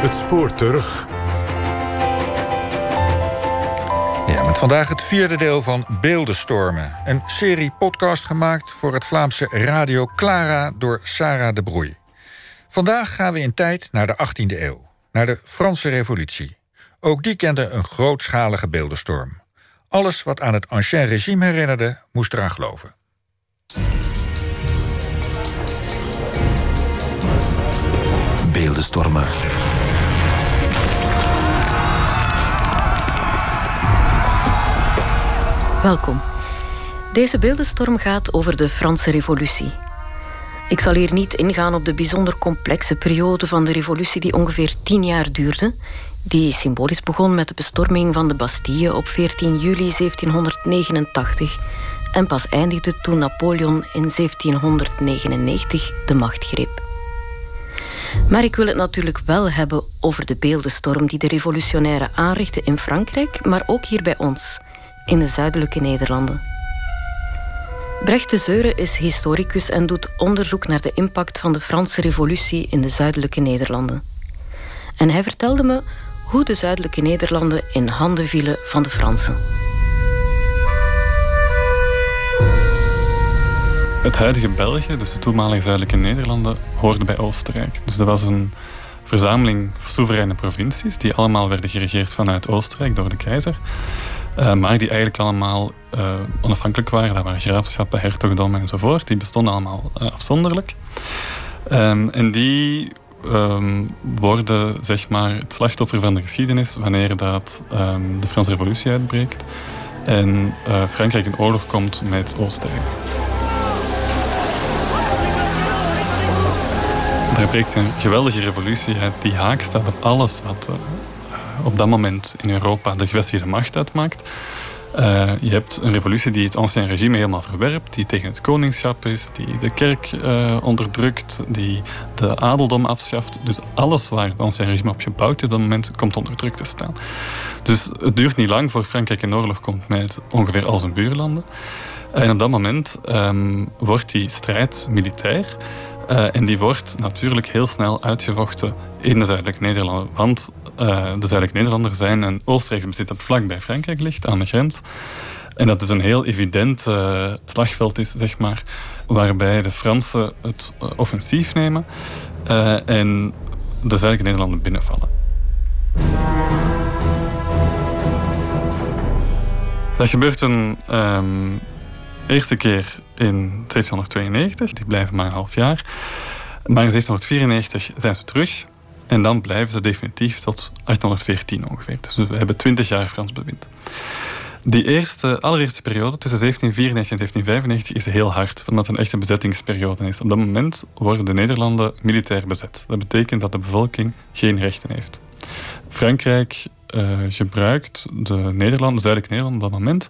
Het spoor terug. Ja, met vandaag het vierde deel van Beeldenstormen. Een serie podcast gemaakt voor het Vlaamse Radio Clara door Sarah de Broei. Vandaag gaan we in tijd naar de 18e eeuw, naar de Franse Revolutie. Ook die kende een grootschalige beeldenstorm. Alles wat aan het Ancien Regime herinnerde, moest eraan geloven. Beeldenstormen. Welkom. Deze beeldenstorm gaat over de Franse Revolutie. Ik zal hier niet ingaan op de bijzonder complexe periode van de revolutie die ongeveer tien jaar duurde, die symbolisch begon met de bestorming van de Bastille op 14 juli 1789 en pas eindigde toen Napoleon in 1799 de macht greep. Maar ik wil het natuurlijk wel hebben over de beeldenstorm die de revolutionairen aanrichtten in Frankrijk, maar ook hier bij ons, in de zuidelijke Nederlanden. Brecht de Zeuren is historicus en doet onderzoek naar de impact van de Franse Revolutie in de zuidelijke Nederlanden. En hij vertelde me hoe de zuidelijke Nederlanden in handen vielen van de Fransen. Het huidige België, dus de toenmalige zuidelijke Nederlanden, hoorde bij Oostenrijk. Dus dat was een verzameling soevereine provincies die allemaal werden geregeerd vanuit Oostenrijk door de keizer. Uh, maar die eigenlijk allemaal uh, onafhankelijk waren. Dat waren graafschappen, hertogdommen enzovoort. Die bestonden allemaal uh, afzonderlijk. Um, en die um, worden zeg maar, het slachtoffer van de geschiedenis wanneer dat, um, de Franse Revolutie uitbreekt en Frankrijk in oorlog komt met Oostenrijk. Er breekt een geweldige revolutie uit die haak staat op alles wat op dat moment in Europa de gevestigde macht uitmaakt. Uh, je hebt een revolutie die het ancien regime helemaal verwerpt, die tegen het koningschap is, die de kerk uh, onderdrukt, die de adeldom afschaft. Dus alles waar het ancien regime op gebouwd is op dat moment komt onder druk te staan. Dus het duurt niet lang voor Frankrijk in oorlog komt met ongeveer al zijn buurlanden. En op dat moment um, wordt die strijd militair. Uh, en die wordt natuurlijk heel snel uitgevochten in de Zuidelijke Nederlanden. Want de Zuidelijke Nederlanden zijn een Oostenrijks bezit dat vlak bij Frankrijk ligt, aan de grens. En dat is een heel evident uh, slagveld is, zeg maar, waarbij de Fransen het offensief nemen en de Zuidelijke Nederlanden binnenvallen. Dat gebeurt een um, eerste keer in 1792. Die blijven maar een half jaar. Maar in 1794 zijn ze terug. En dan blijven ze definitief tot 1814 ongeveer. Dus we hebben 20 jaar Frans bewind. Die eerste, allereerste periode, tussen 1794 en 1795, is heel hard, omdat het een echte bezettingsperiode is. Op dat moment worden de Nederlanden militair bezet. Dat betekent dat de bevolking geen rechten heeft. Frankrijk uh, gebruikt de Nederlanden, de zuidelijke Nederlanden op dat moment,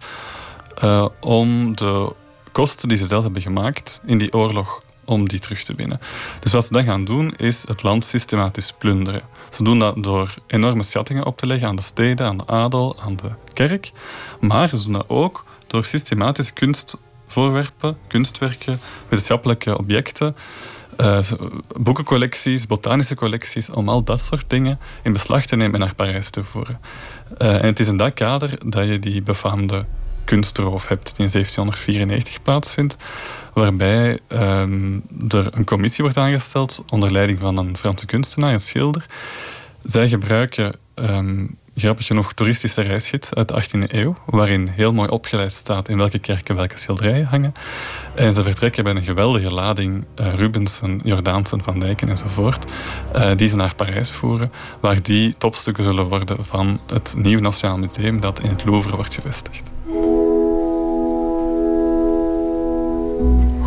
uh, om de kosten die ze zelf hebben gemaakt in die oorlog om die terug te winnen. Dus wat ze dan gaan doen, is het land systematisch plunderen. Ze doen dat door enorme schattingen op te leggen aan de steden, aan de adel, aan de kerk. Maar ze doen dat ook door systematisch kunstvoorwerpen, kunstwerken, wetenschappelijke objecten, uh, boekencollecties, botanische collecties, om al dat soort dingen in beslag te nemen en naar Parijs te voeren. Uh, en het is in dat kader dat je die befaamde kunstroof hebt die in 1794 plaatsvindt, waarbij um, er een commissie wordt aangesteld onder leiding van een Franse kunstenaar, een schilder. Zij gebruiken um, grappig genoeg toeristische reisgids uit de 18e eeuw, waarin heel mooi opgeleid staat in welke kerken welke schilderijen hangen. En ze vertrekken met een geweldige lading uh, Rubensen, Jordaansen, Van Dijken enzovoort, uh, die ze naar Parijs voeren, waar die topstukken zullen worden van het nieuw Nationaal Museum dat in het Louvre wordt gevestigd.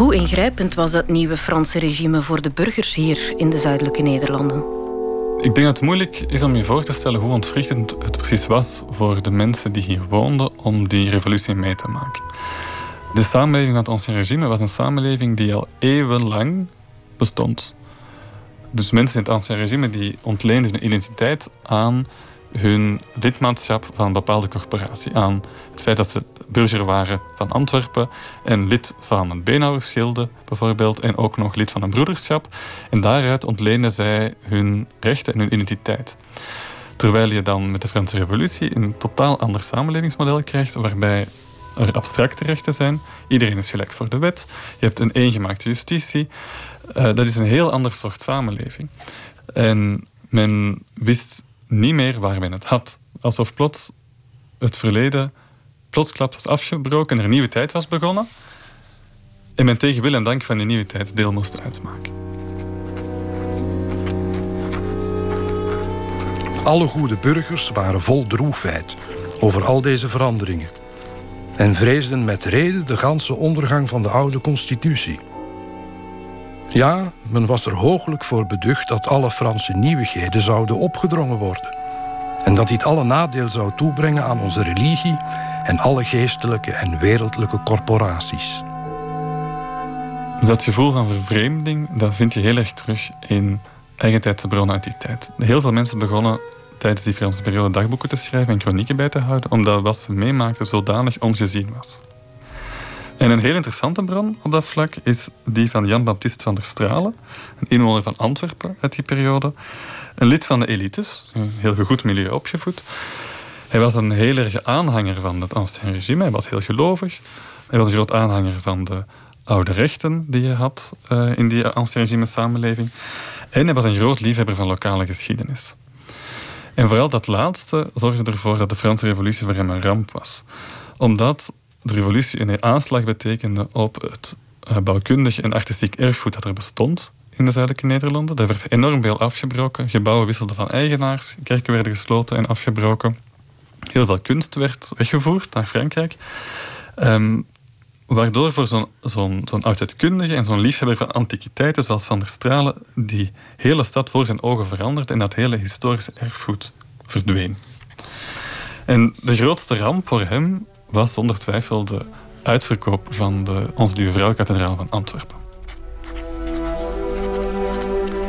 Hoe ingrijpend was dat nieuwe Franse regime voor de burgers hier in de zuidelijke Nederlanden? Ik denk dat het moeilijk is om je voor te stellen hoe ontwrichtend het precies was voor de mensen die hier woonden om die revolutie mee te maken. De samenleving van het Ancien regime was een samenleving die al eeuwenlang bestond. Dus mensen in het Ancien regime die ontleenden hun identiteit aan hun lidmaatschap van een bepaalde corporatie. Aan het feit dat ze burger waren van Antwerpen en lid van een beenhouwersgilde bijvoorbeeld en ook nog lid van een broederschap. En daaruit ontleenden zij hun rechten en hun identiteit. Terwijl je dan met de Franse Revolutie een totaal ander samenlevingsmodel krijgt, waarbij er abstracte rechten zijn. Iedereen is gelijk voor de wet. Je hebt een eengemaakte justitie. Uh, dat is een heel ander soort samenleving. En men wist niet meer waar men het had. Alsof plots het verleden plotsklaps was afgebroken en er een nieuwe tijd was begonnen. En men tegen wil en dank van die nieuwe tijd deel moest uitmaken. Alle goede burgers waren vol droefheid over al deze veranderingen en vreesden met reden de ganse ondergang van de oude constitutie. Ja, men was er hooglijk voor beducht dat alle Franse nieuwigheden zouden opgedrongen worden en dat dit alle nadeel zou toebrengen aan onze religie en alle geestelijke en wereldlijke corporaties. dat gevoel van vervreemding dat vind je heel erg terug in eigentijdse bronnen uit die tijd. Heel veel mensen begonnen tijdens die Franse periode dagboeken te schrijven en chronieken bij te houden, omdat wat ze meemaakten zodanig ongezien was. En een heel interessante bron op dat vlak is die van Jan-Baptist van der Stralen, een inwoner van Antwerpen uit die periode. Een lid van de elites, een heel goed milieu opgevoed. Hij was een heel erg aanhanger van het ancien regime, hij was heel gelovig. Hij was een groot aanhanger van de oude rechten die je had uh, in die ancien regime samenleving. En hij was een groot liefhebber van lokale geschiedenis. En vooral dat laatste zorgde ervoor dat de Franse revolutie voor hem een ramp was. Omdat de revolutie een aanslag betekende op het eh, bouwkundig en artistiek erfgoed dat er bestond in de zuidelijke Nederlanden. Er werd enorm veel afgebroken. Gebouwen wisselden van eigenaars. Kerken werden gesloten en afgebroken. Heel veel kunst werd weggevoerd naar Frankrijk. Um, waardoor voor zo'n zo'n zo'n oudheidkundige en zo'n liefhebber van antiquiteiten zoals Van der Stralen die hele stad voor zijn ogen veranderde en dat hele historische erfgoed verdween. En de grootste ramp voor hem was zonder twijfel de uitverkoop van de Onze Lieve Vrouw-kathedraal van Antwerpen.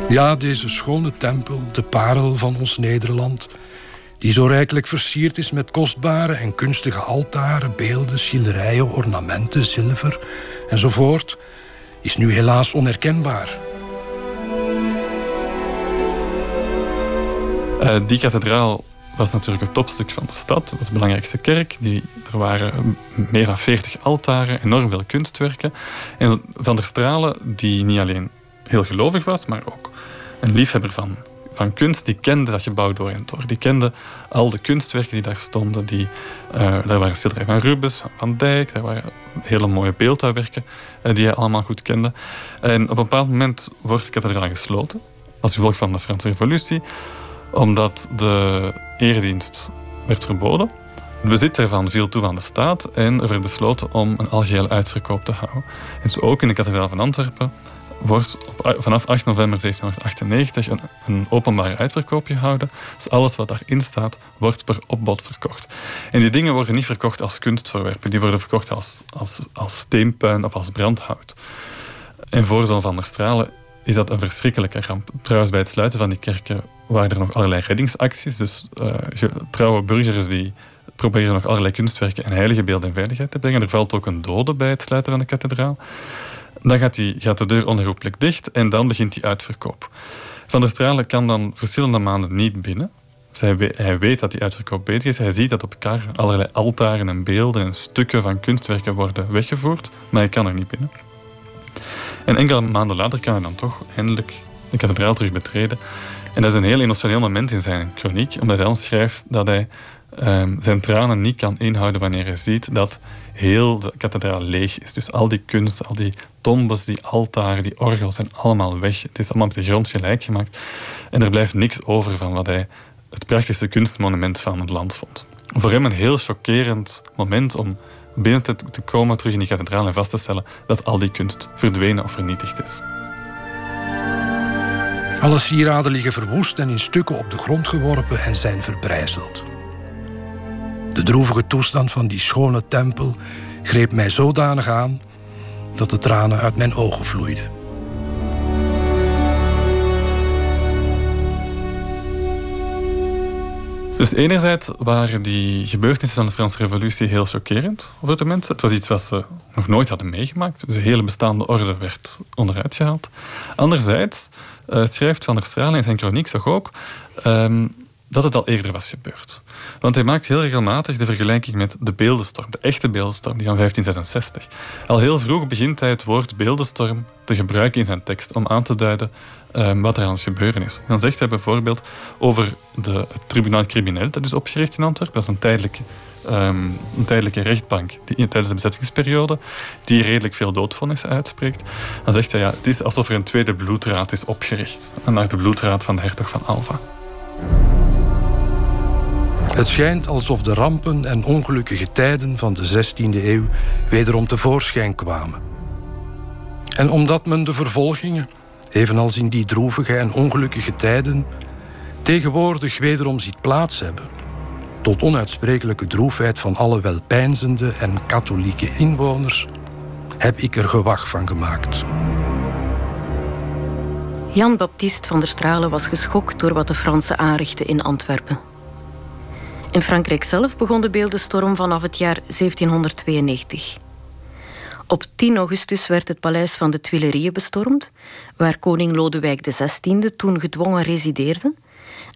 Ja, deze schone tempel, de parel van ons Nederland, die zo rijkelijk versierd is met kostbare en kunstige altaren, beelden, schilderijen, ornamenten, zilver enzovoort, is nu helaas onherkenbaar. Uh, die kathedraal was natuurlijk het topstuk van de stad. Dat is de belangrijkste kerk. Die, er waren meer dan 40 altaren, enorm veel kunstwerken. En Van der Stralen, die niet alleen heel gelovig was, maar ook een liefhebber van, van kunst, die kende dat gebouw door en door. Die kende al de kunstwerken die daar stonden. Die, uh, daar waren schilderijen van Rubens, van Dijk, daar waren hele mooie beeldhouwwerken uh, die hij allemaal goed kende. En op een bepaald moment wordt de kathedraal gesloten, als gevolg van de Franse Revolutie omdat de eredienst werd verboden. Het bezit daarvan viel toe aan de staat en er werd besloten om een algehele uitverkoop te houden. En zo ook in de kathedraal van Antwerpen wordt vanaf 8 november 1798 een, een, openbare uitverkoop gehouden. Dus alles wat daarin staat, wordt per opbod verkocht. En die dingen worden niet verkocht als kunstvoorwerpen, die worden verkocht als, als, steenpuin of als brandhout. En voor Van der Stralen is dat een verschrikkelijke ramp. Trouwens, bij het sluiten van die kerken waren er nog allerlei reddingsacties. Dus uh, trouwe burgers die proberen nog allerlei kunstwerken en heilige beelden in veiligheid te brengen. Er valt ook een dode bij het sluiten van de kathedraal. Dan gaat, die, gaat de deur onherroepelijk dicht en dan begint die uitverkoop. Van der Stralen kan dan verschillende maanden niet binnen. Hij, hij, weet dat die uitverkoop bezig is. Hij ziet dat op elkaar allerlei altaren en beelden en stukken van kunstwerken worden weggevoerd, maar hij kan er niet binnen. En enkele maanden later kan hij dan toch eindelijk de kathedraal terug betreden. En dat is een heel emotioneel moment in zijn chroniek, omdat hij dan schrijft dat hij um, zijn tranen niet kan inhouden wanneer hij ziet dat heel de kathedraal leeg is. Dus al die kunst, al die tombes, die altaren, die orgels zijn allemaal weg. Het is allemaal met de grond gelijk gemaakt. En er blijft niks over van wat hij het prachtigste kunstmonument van het land vond. Voor hem een heel chockerend moment om binnen te, te komen terug in die kathedraal en vast te stellen dat al die kunst verdwenen of vernietigd is. Alle sieraden liggen verwoest en in stukken op de grond geworpen en zijn verbrijzeld. De droevige toestand van die schone tempel greep mij zodanig aan dat de tranen uit mijn ogen vloeiden. Dus enerzijds waren die gebeurtenissen van de Franse Revolutie heel chockerend voor de mensen. Het was iets wat ze nog nooit hadden meegemaakt. Dus de hele bestaande orde werd onderuit gehaald. Anderzijds uh, schrijft Van der Stralen in zijn chroniek toch ook um, dat het al eerder was gebeurd. Want hij maakt heel regelmatig de vergelijking met de beeldenstorm, de echte beeldenstorm, die van 1566. Al heel vroeg begint hij het woord beeldenstorm te gebruiken in zijn tekst om aan te duiden um, wat er aan het gebeuren is. Dan zegt hij bijvoorbeeld over de, het tribunaal crimineel dat is opgericht in Antwerpen. Dat is een tijdelijke, um, een tijdelijke rechtbank die, tijdens de bezettingsperiode die redelijk veel doodvonnissen uitspreekt. Dan zegt hij ja, het is alsof er een tweede bloedraad is opgericht. Naar de bloedraad van de hertog van Alva. Het schijnt alsof de rampen en ongelukkige tijden van de 16e eeuw wederom tevoorschijn kwamen. En omdat men de vervolgingen, evenals in die droevige en ongelukkige tijden, tegenwoordig wederom ziet plaats hebben, tot onuitsprekelijke droefheid van alle welpijnzende en katholieke inwoners, heb ik er gewag van gemaakt. Jan Baptiste van der Stralen was geschokt door wat de Fransen aanrichtten in Antwerpen. In Frankrijk zelf begon de beeldenstorm vanaf het jaar 1792. Op 10 augustus werd het paleis van de Tuileries bestormd, waar koning Lodewijk XVI toen gedwongen resideerde.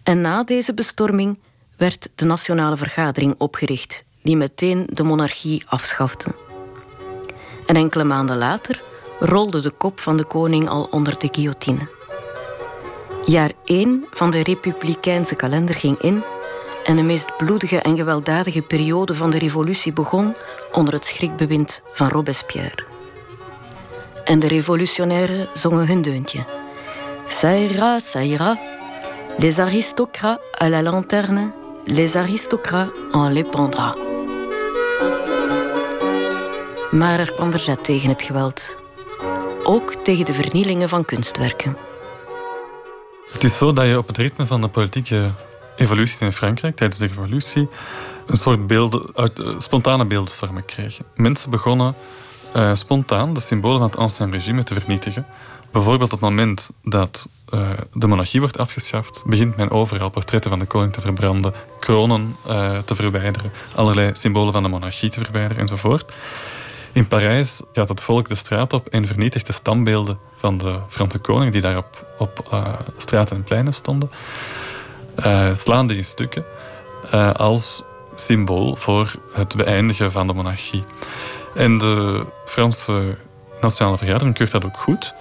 En na deze bestorming werd de Nationale Vergadering opgericht, die meteen de monarchie afschafte. En enkele maanden later rolde de kop van de koning al onder de guillotine. Jaar 1 van de republikeinse kalender ging in en de meest bloedige en gewelddadige periode van de revolutie begon onder het schrikbewind van Robespierre. En de revolutionairen zongen hun deuntje. Ça ira, ça ira. Les aristocrates à la lanterne, les aristocrates en les pendra. Maar er kwam verzet tegen het geweld. Ook tegen de vernielingen van kunstwerken. Het is zo dat je op het ritme van de politieke evoluties in Frankrijk tijdens de revolutie een soort beelden, uit, uh, spontane beeldenstormen kregen. Mensen begonnen uh, spontaan de symbolen van het ancien regime te vernietigen. Bijvoorbeeld op het moment dat uh, de monarchie wordt afgeschaft, begint men overal portretten van de koning te verbranden, kronen te verwijderen, allerlei symbolen van de monarchie te verwijderen enzovoort. In Parijs gaat het volk de straat op en vernietigt de standbeelden van de Franse koning die daar op, op straten en pleinen stonden uh, slaan die in stukken uh, als symbool voor het beëindigen van de monarchie. En de Franse Nationale Vergadering keurt dat ook goed.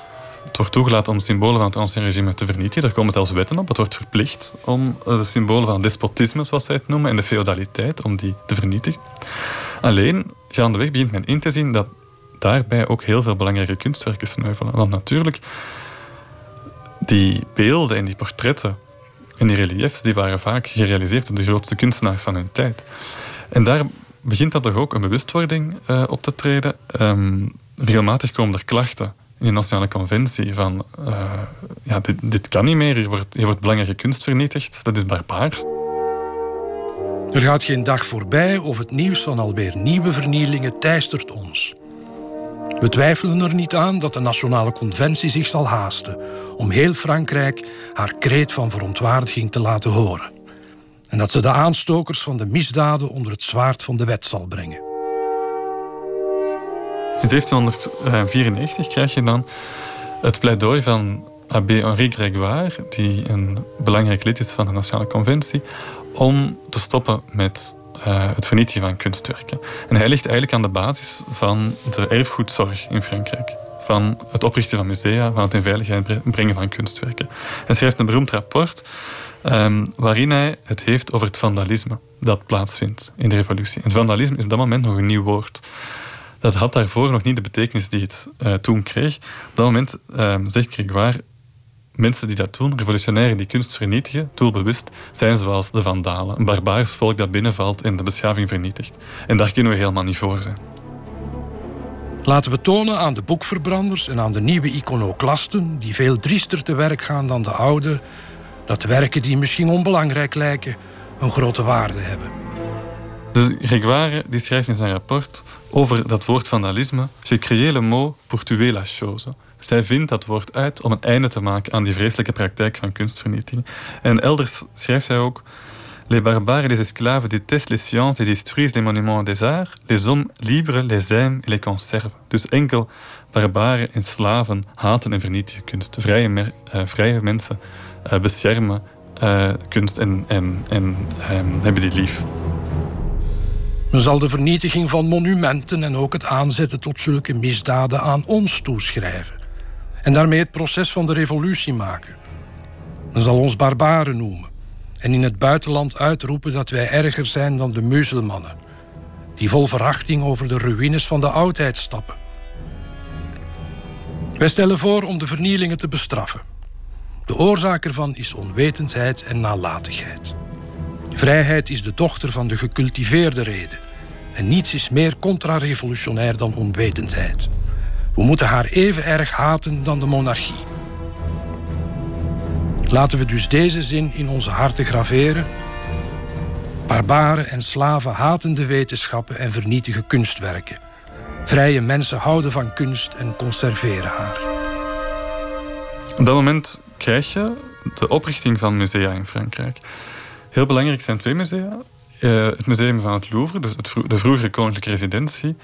Het wordt toegelaten om symbolen van het ancien regime te vernietigen. Daar komen zelfs wetten op. Het wordt verplicht om de symbolen van despotisme, zoals zij het noemen, en de feodaliteit, om die te vernietigen. Alleen, gaandeweg begint men in te zien dat daarbij ook heel veel belangrijke kunstwerken sneuvelen. Want natuurlijk, die beelden en die portretten en die reliefs die waren vaak gerealiseerd door de grootste kunstenaars van hun tijd. En daar begint dan toch ook een bewustwording uh, op te treden. Um, regelmatig komen er klachten in de Nationale Conventie van uh, ja, dit, dit, kan niet meer, hier wordt, hier wordt belangrijke kunst vernietigd, dat is barbaars. Er gaat geen dag voorbij of het nieuws van alweer nieuwe vernielingen teistert ons. We twijfelen er niet aan dat de Nationale Conventie zich zal haasten om heel Frankrijk haar kreet van verontwaardiging te laten horen. En dat ze de aanstokers van de misdaden onder het zwaard van de wet zal brengen. In 1794 krijg je dan het pleidooi van abbé Henri Grégoire, die een belangrijk lid is van de Nationale Conventie, om te stoppen met uh, het vernietigen van kunstwerken. En hij ligt eigenlijk aan de basis van de erfgoedzorg in Frankrijk. Van het oprichten van musea, van het in veiligheid brengen van kunstwerken. Hij schrijft een beroemd rapport um, waarin hij het heeft over het vandalisme dat plaatsvindt in de revolutie. En vandalisme is op dat moment nog een nieuw woord. Dat had daarvoor nog niet de betekenis die het uh, toen kreeg. Op dat moment um, zegt Grégoire mensen die dat doen, revolutionairen die kunst vernietigen, doelbewust, zijn zoals de Vandalen. Een barbaars volk dat binnenvalt en de beschaving vernietigt. En daar kunnen we helemaal niet voor zijn. Laten we tonen aan de boekverbranders en aan de nieuwe iconoclasten, die veel driester te werk gaan dan de oude, dat werken die misschien onbelangrijk lijken, een grote waarde hebben. Dus Grégoire die schrijft in zijn rapport over dat woord vandalisme: Je crée le mot pour tuer la chose. Zij vindt dat woord uit om een einde te maken aan die vreselijke praktijk van kunstvernietiging. En elders schrijft hij ook: Les barbares les esclaves détestent les sciences et détruisent les monuments des arts. Les hommes libres les aiment et les conservent. Dus enkel barbaren en slaven haten en vernietigen kunst. Vrije, vrije mensen uh, beschermen uh, kunst en, en, en um, hebben die lief. Men zal de vernietiging van monumenten en ook het aanzetten tot zulke misdaden aan ons toeschrijven. En daarmee het proces van de revolutie maken. Men zal ons barbaren noemen en in het buitenland uitroepen dat wij erger zijn dan de muzelmannen, die vol verachting over de ruïnes van de oudheid stappen. Wij stellen voor om de vernielingen te bestraffen. De oorzaak ervan is onwetendheid en nalatigheid. Vrijheid is de dochter van de gecultiveerde reden. En niets is meer contra-revolutionair dan onwetendheid. We moeten haar even erg haten dan de monarchie. Laten we dus deze zin in onze harten graveren. Barbaren en slaven haten de wetenschappen en vernietigen kunstwerken. Vrije mensen houden van kunst en conserveren haar. Op dat moment krijg je de oprichting van musea in Frankrijk. Heel belangrijk zijn twee musea. Uh, het museum van het Louvre, dus het de vroegere koninklijke residentie,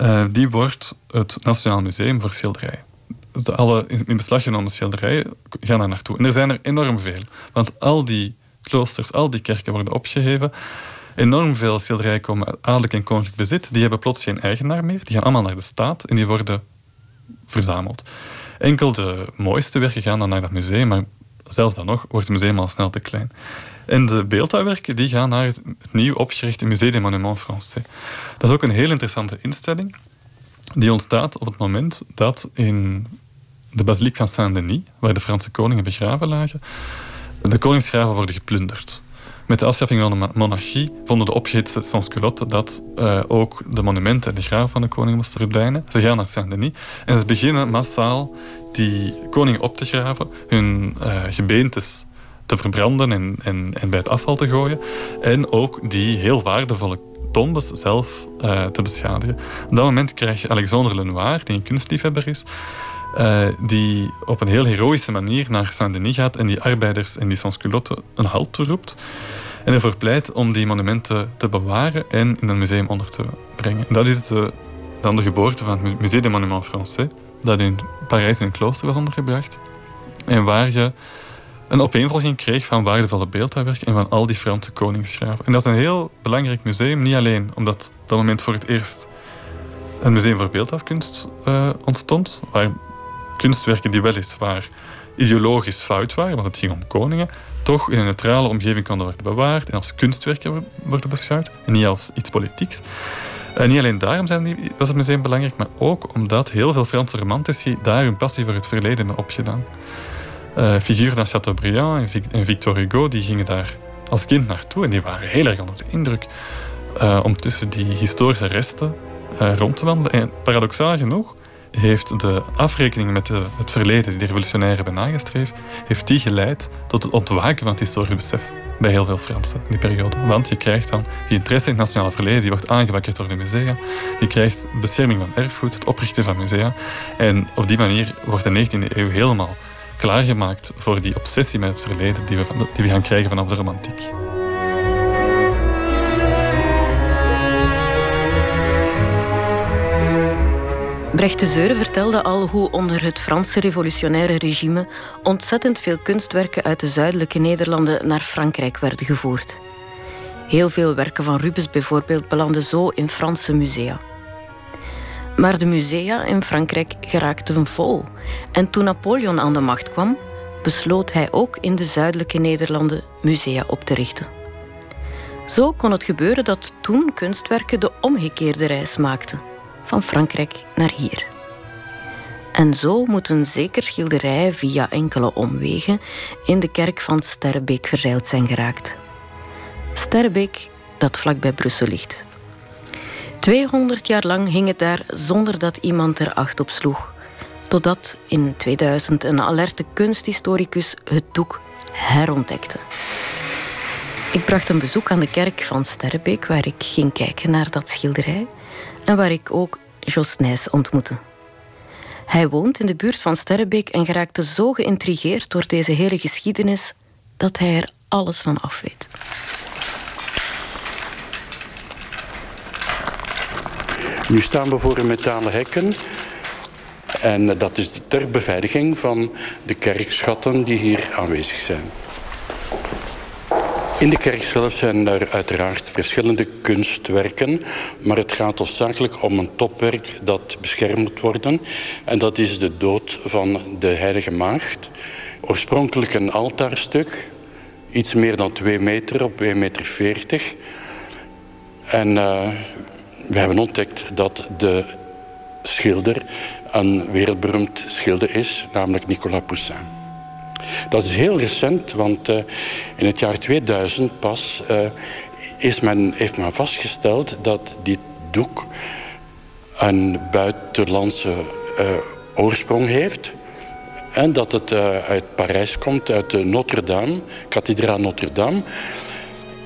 uh, die wordt het Nationaal Museum voor Schilderijen. De alle in beslag genomen schilderijen gaan daar naartoe. En er zijn er enorm veel. Want al die kloosters, al die kerken worden opgeheven. Enorm veel schilderijen komen uit adellijk en koninklijk bezit. Die hebben plots geen eigenaar meer. Die gaan allemaal naar de staat en die worden verzameld. Enkel de mooiste werken gaan dan naar dat museum, maar zelfs dan nog wordt het museum al snel te klein. En de beeldhouwwerken die gaan naar het, nieuw opgerichte Musée des Monuments Français. Dat is ook een heel interessante instelling. Die ontstaat op het moment dat in de basiliek van Saint-Denis, waar de Franse koningen begraven lagen, de koningsgraven worden geplunderd. Met de afschaffing van de monarchie vonden de opgehitste sans-culottes dat uh, ook de monumenten en de graven van de koning moesten verdwijnen. Ze gaan naar Saint-Denis en ze beginnen massaal die koningen op te graven, hun uh, gebeentes te verbranden en, en, bij het afval te gooien. En ook die heel waardevolle tombes zelf uh, te beschadigen. Op dat moment krijg je Alexandre Lenoir, die een kunstliefhebber is, uh, die op een heel heroïsche manier naar Saint-Denis gaat en die arbeiders en die sans-culottes een halt toeroept. En ervoor pleit om die monumenten te bewaren en in een museum onder te brengen. En dat is de, dan de geboorte van het Musée des Monuments Français, dat in Parijs in een klooster was ondergebracht. En waar je een opeenvolging kreeg van waardevolle beeldhouwwerk en van al die Franse koningsgraven. En dat is een heel belangrijk museum, niet alleen omdat op dat moment voor het eerst een museum voor beeldhouwkunst uh, ontstond, waar kunstwerken die weliswaar ideologisch fout waren, want het ging om koningen, toch in een neutrale omgeving konden worden bewaard en als kunstwerken worden beschouwd en niet als iets politieks. En niet alleen daarom zijn was het museum belangrijk, maar ook omdat heel veel Franse romantici daar hun passie voor het verleden hebben opgedaan. Uh, figuren als Chateaubriand en, Victor Hugo die gingen daar als kind naartoe en die waren heel erg onder de indruk uh, om tussen die historische resten uh, rond te wandelen. En paradoxaal genoeg heeft de afrekening met de, het verleden die de revolutionairen hebben nagestreefd, heeft die geleid tot het ontwaken van het historisch besef bij heel veel Fransen in die periode. Want je krijgt dan die interesse in het nationale verleden, die wordt aangewakkerd door de musea. Je krijgt bescherming van erfgoed, het oprichten van musea. En op die manier wordt de 19e eeuw helemaal klaargemaakt voor die obsessie met het verleden die we, die we gaan krijgen vanaf de romantiek. Brecht de Zeuren vertelde al hoe onder het Franse revolutionaire regime ontzettend veel kunstwerken uit de zuidelijke Nederlanden naar Frankrijk werden gevoerd. Heel veel werken van Rubens bijvoorbeeld belanden zo in Franse musea. Maar de musea in Frankrijk geraakten vol. En toen Napoleon aan de macht kwam, besloot hij ook in de zuidelijke Nederlanden musea op te richten. Zo kon het gebeuren dat toen kunstwerken de omgekeerde reis maakten van Frankrijk naar hier. En zo moeten zeker schilderijen via enkele omwegen in de kerk van Sterrebeek verzeild zijn geraakt. Sterrebeek, dat vlak bij Brussel ligt. 200 jaar lang hing het daar zonder dat iemand er acht op sloeg. Totdat in 2000 een alerte kunsthistoricus het doek herontdekte. Ik bracht een bezoek aan de kerk van Sterrebeek, waar ik ging kijken naar dat schilderij en waar ik ook Jos Nijs ontmoette. Hij woont in de buurt van Sterrebeek en geraakte zo geïntrigeerd door deze hele geschiedenis dat hij er alles van af Nu staan we voor een metalen hekken. En dat is ter beveiliging van de kerkschatten die hier aanwezig zijn. In de kerk zelf zijn er uiteraard verschillende kunstwerken, maar het gaat hoofdzakelijk om een topwerk dat beschermd moet worden. En dat is de dood van de Heilige Maagd. Oorspronkelijk een altaarstuk, iets meer dan 2 meter op 2,40 meter. 40. En uh, we hebben ontdekt dat de schilder een wereldberoemd schilder is, namelijk Nicolas Poussin. Dat is heel recent, want uh, in het jaar 2000 pas uh, is men, heeft men vastgesteld dat dit doek een buitenlandse uh, oorsprong heeft. En dat het uit Parijs komt, uit de Notre-Dame, kathedraal Notre-Dame.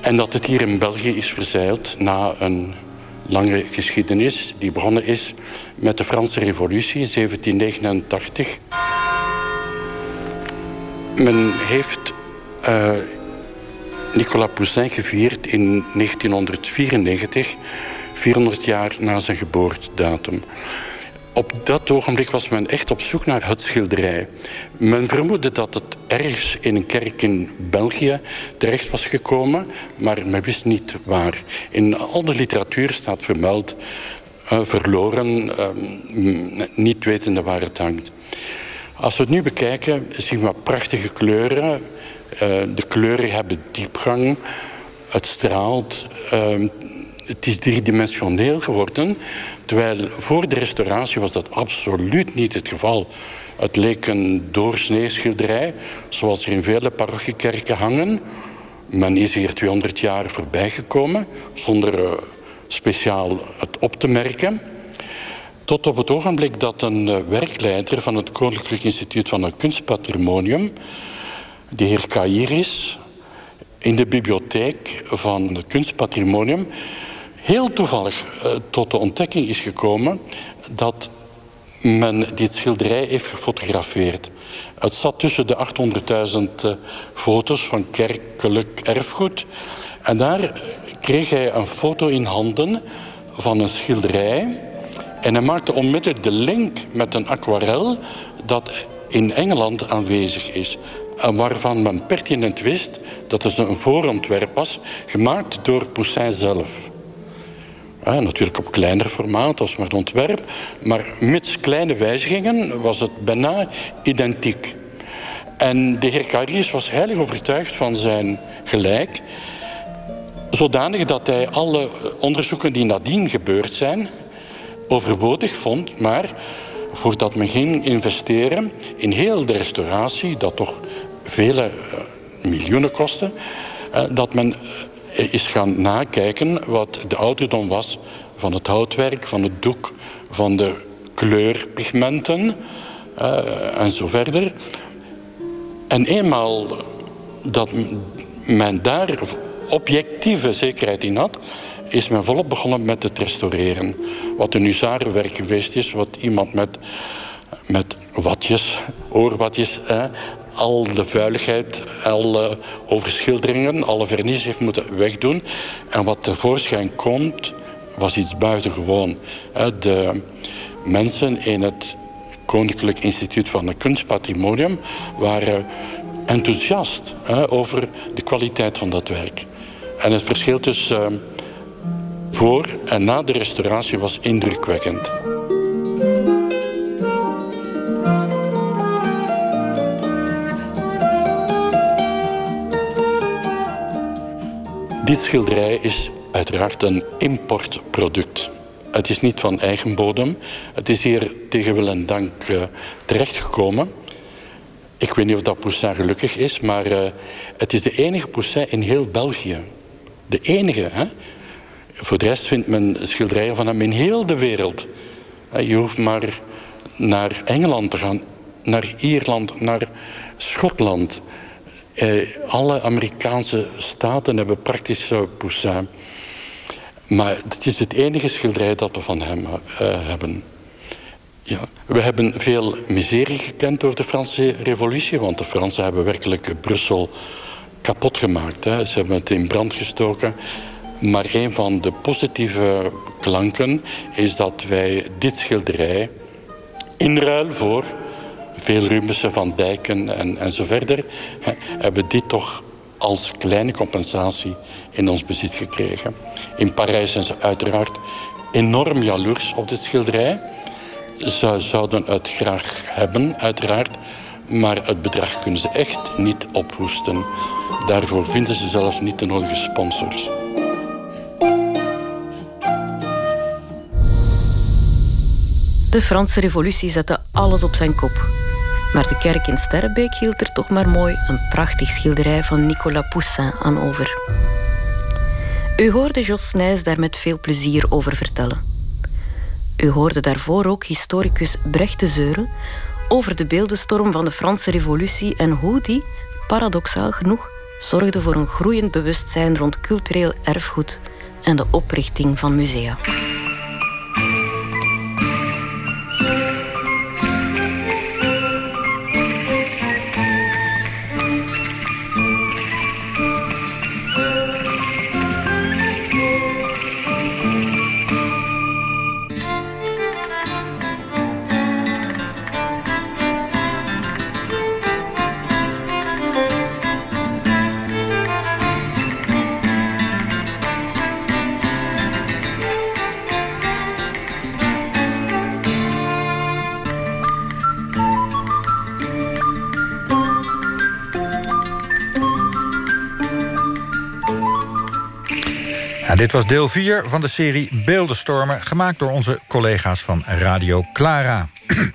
En dat het hier in België is verzeild na een lange geschiedenis die begonnen is met de Franse Revolutie in 1789. Men heeft uh, Nicolas Poussin gevierd in 1994, 400 jaar na zijn geboortedatum. Op dat ogenblik was men echt op zoek naar het schilderij. Men vermoedde dat het ergens in een kerk in België terecht was gekomen, maar men wist niet waar. In al de literatuur staat vermeld, uh, verloren, uh, niet wetende waar het hangt. Als we het nu bekijken, zien we prachtige kleuren. Uh, de kleuren hebben diepgang. Het straalt. Het is driedimensioneel geworden. Terwijl voor de restauratie was dat absoluut niet het geval. Het leek een doorsnee schilderij, zoals er in vele parochiekerken hangen. Men is hier 200 jaar voorbij gekomen, zonder uh, speciaal het op te merken. Tot op het ogenblik dat een uh, werkleider van het Koninklijk Instituut van het Kunstpatrimonium, de heer Kairis, in de bibliotheek van het Kunstpatrimonium heel toevallig uh, tot de ontdekking is gekomen dat men dit schilderij heeft gefotografeerd. Het zat tussen de 800.000 uh, foto's van kerkelijk erfgoed. En daar kreeg hij een foto in handen van een schilderij en hij maakte onmiddellijk de link met een aquarel dat in Engeland aanwezig is. En waarvan men pertinent wist dat het een voorontwerp was, gemaakt door Poussin zelf. Natuurlijk op kleiner formaat als maar het ontwerp, maar mits kleine wijzigingen was het bijna identiek. En de heer Carlius was heilig overtuigd van zijn gelijk, zodanig dat hij alle onderzoeken die nadien gebeurd zijn, overbodig vond, maar voordat men ging investeren in heel de restauratie, dat toch vele uh, miljoenen kostte, uh, dat men uh, is gaan nakijken wat de ouderdom was van het houtwerk, van het doek, van de kleurpigmenten en zo verder. En eenmaal dat men daar objectieve zekerheid in had, is men volop begonnen met het restaureren. Wat een huzarenwerk geweest is, wat iemand met, met watjes, oorwatjes, al de vuiligheid, alle overschilderingen, alle vernis heeft moeten wegdoen. En wat tevoorschijn komt, was iets buitengewoon. De mensen in het Koninklijk Instituut van het Kunstpatrimonium waren enthousiast over de kwaliteit van dat werk. En het verschil tussen voor en na de restauratie was indrukwekkend. Dit schilderij is uiteraard een importproduct. Het is niet van eigen bodem. Het is hier tegen wil en dank uh, terechtgekomen. Ik weet niet of dat Poussin gelukkig is, maar uh, het is de enige Poussin in heel België. De enige. Hè? Voor de rest vindt men schilderijen van hem in heel de wereld. Je hoeft maar naar Engeland te gaan, naar Ierland, naar Schotland. Eh, alle Amerikaanse staten hebben praktisch Poussin. Maar het is het enige schilderij dat we van hem uh, hebben. Ja. We hebben veel miserie gekend door de Franse revolutie, want de Fransen hebben werkelijk Brussel kapot gemaakt. Hè. Ze hebben het in brand gestoken. Maar een van de positieve klanken is dat wij dit schilderij in ruil voor veel Rubensen, Van Dijken en, en zo verder, hebben dit toch als kleine compensatie in ons bezit gekregen. In Parijs zijn ze uiteraard enorm jaloers op dit schilderij. Ze zouden het graag hebben, uiteraard. Maar het bedrag kunnen ze echt niet ophoesten. Daarvoor vinden ze zelfs niet de nodige sponsors. De Franse revolutie zette alles op zijn kop. Maar de kerk in Sterrebeek hield er toch maar mooi een prachtig schilderij van Nicolas Poussin aan over. U hoorde Jos Nijs daar met veel plezier over vertellen. U hoorde daarvoor ook historicus Brecht de Zeuren over de beeldenstorm van de Franse Revolutie en hoe die, paradoxaal genoeg, zorgde voor een groeiend bewustzijn rond cultureel erfgoed en de oprichting van musea. Dit was deel 4 van de serie Beeldenstormen, gemaakt door onze collega's van Radio Clara.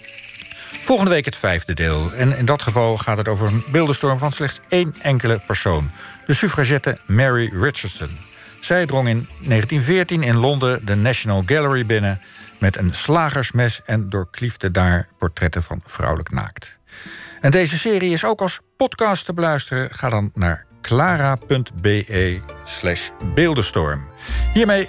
Volgende week het vijfde deel. En in dat geval gaat het over een beeldenstorm van slechts één enkele persoon. De suffragette Mary Richardson. Zij drong in 1914 in Londen de National Gallery binnen... met een slagersmes en doorkliefde daar portretten van vrouwelijk naakt. En deze serie is ook als podcast te beluisteren. Ga dan naar clara.be slash beeldenstorm. Hiermee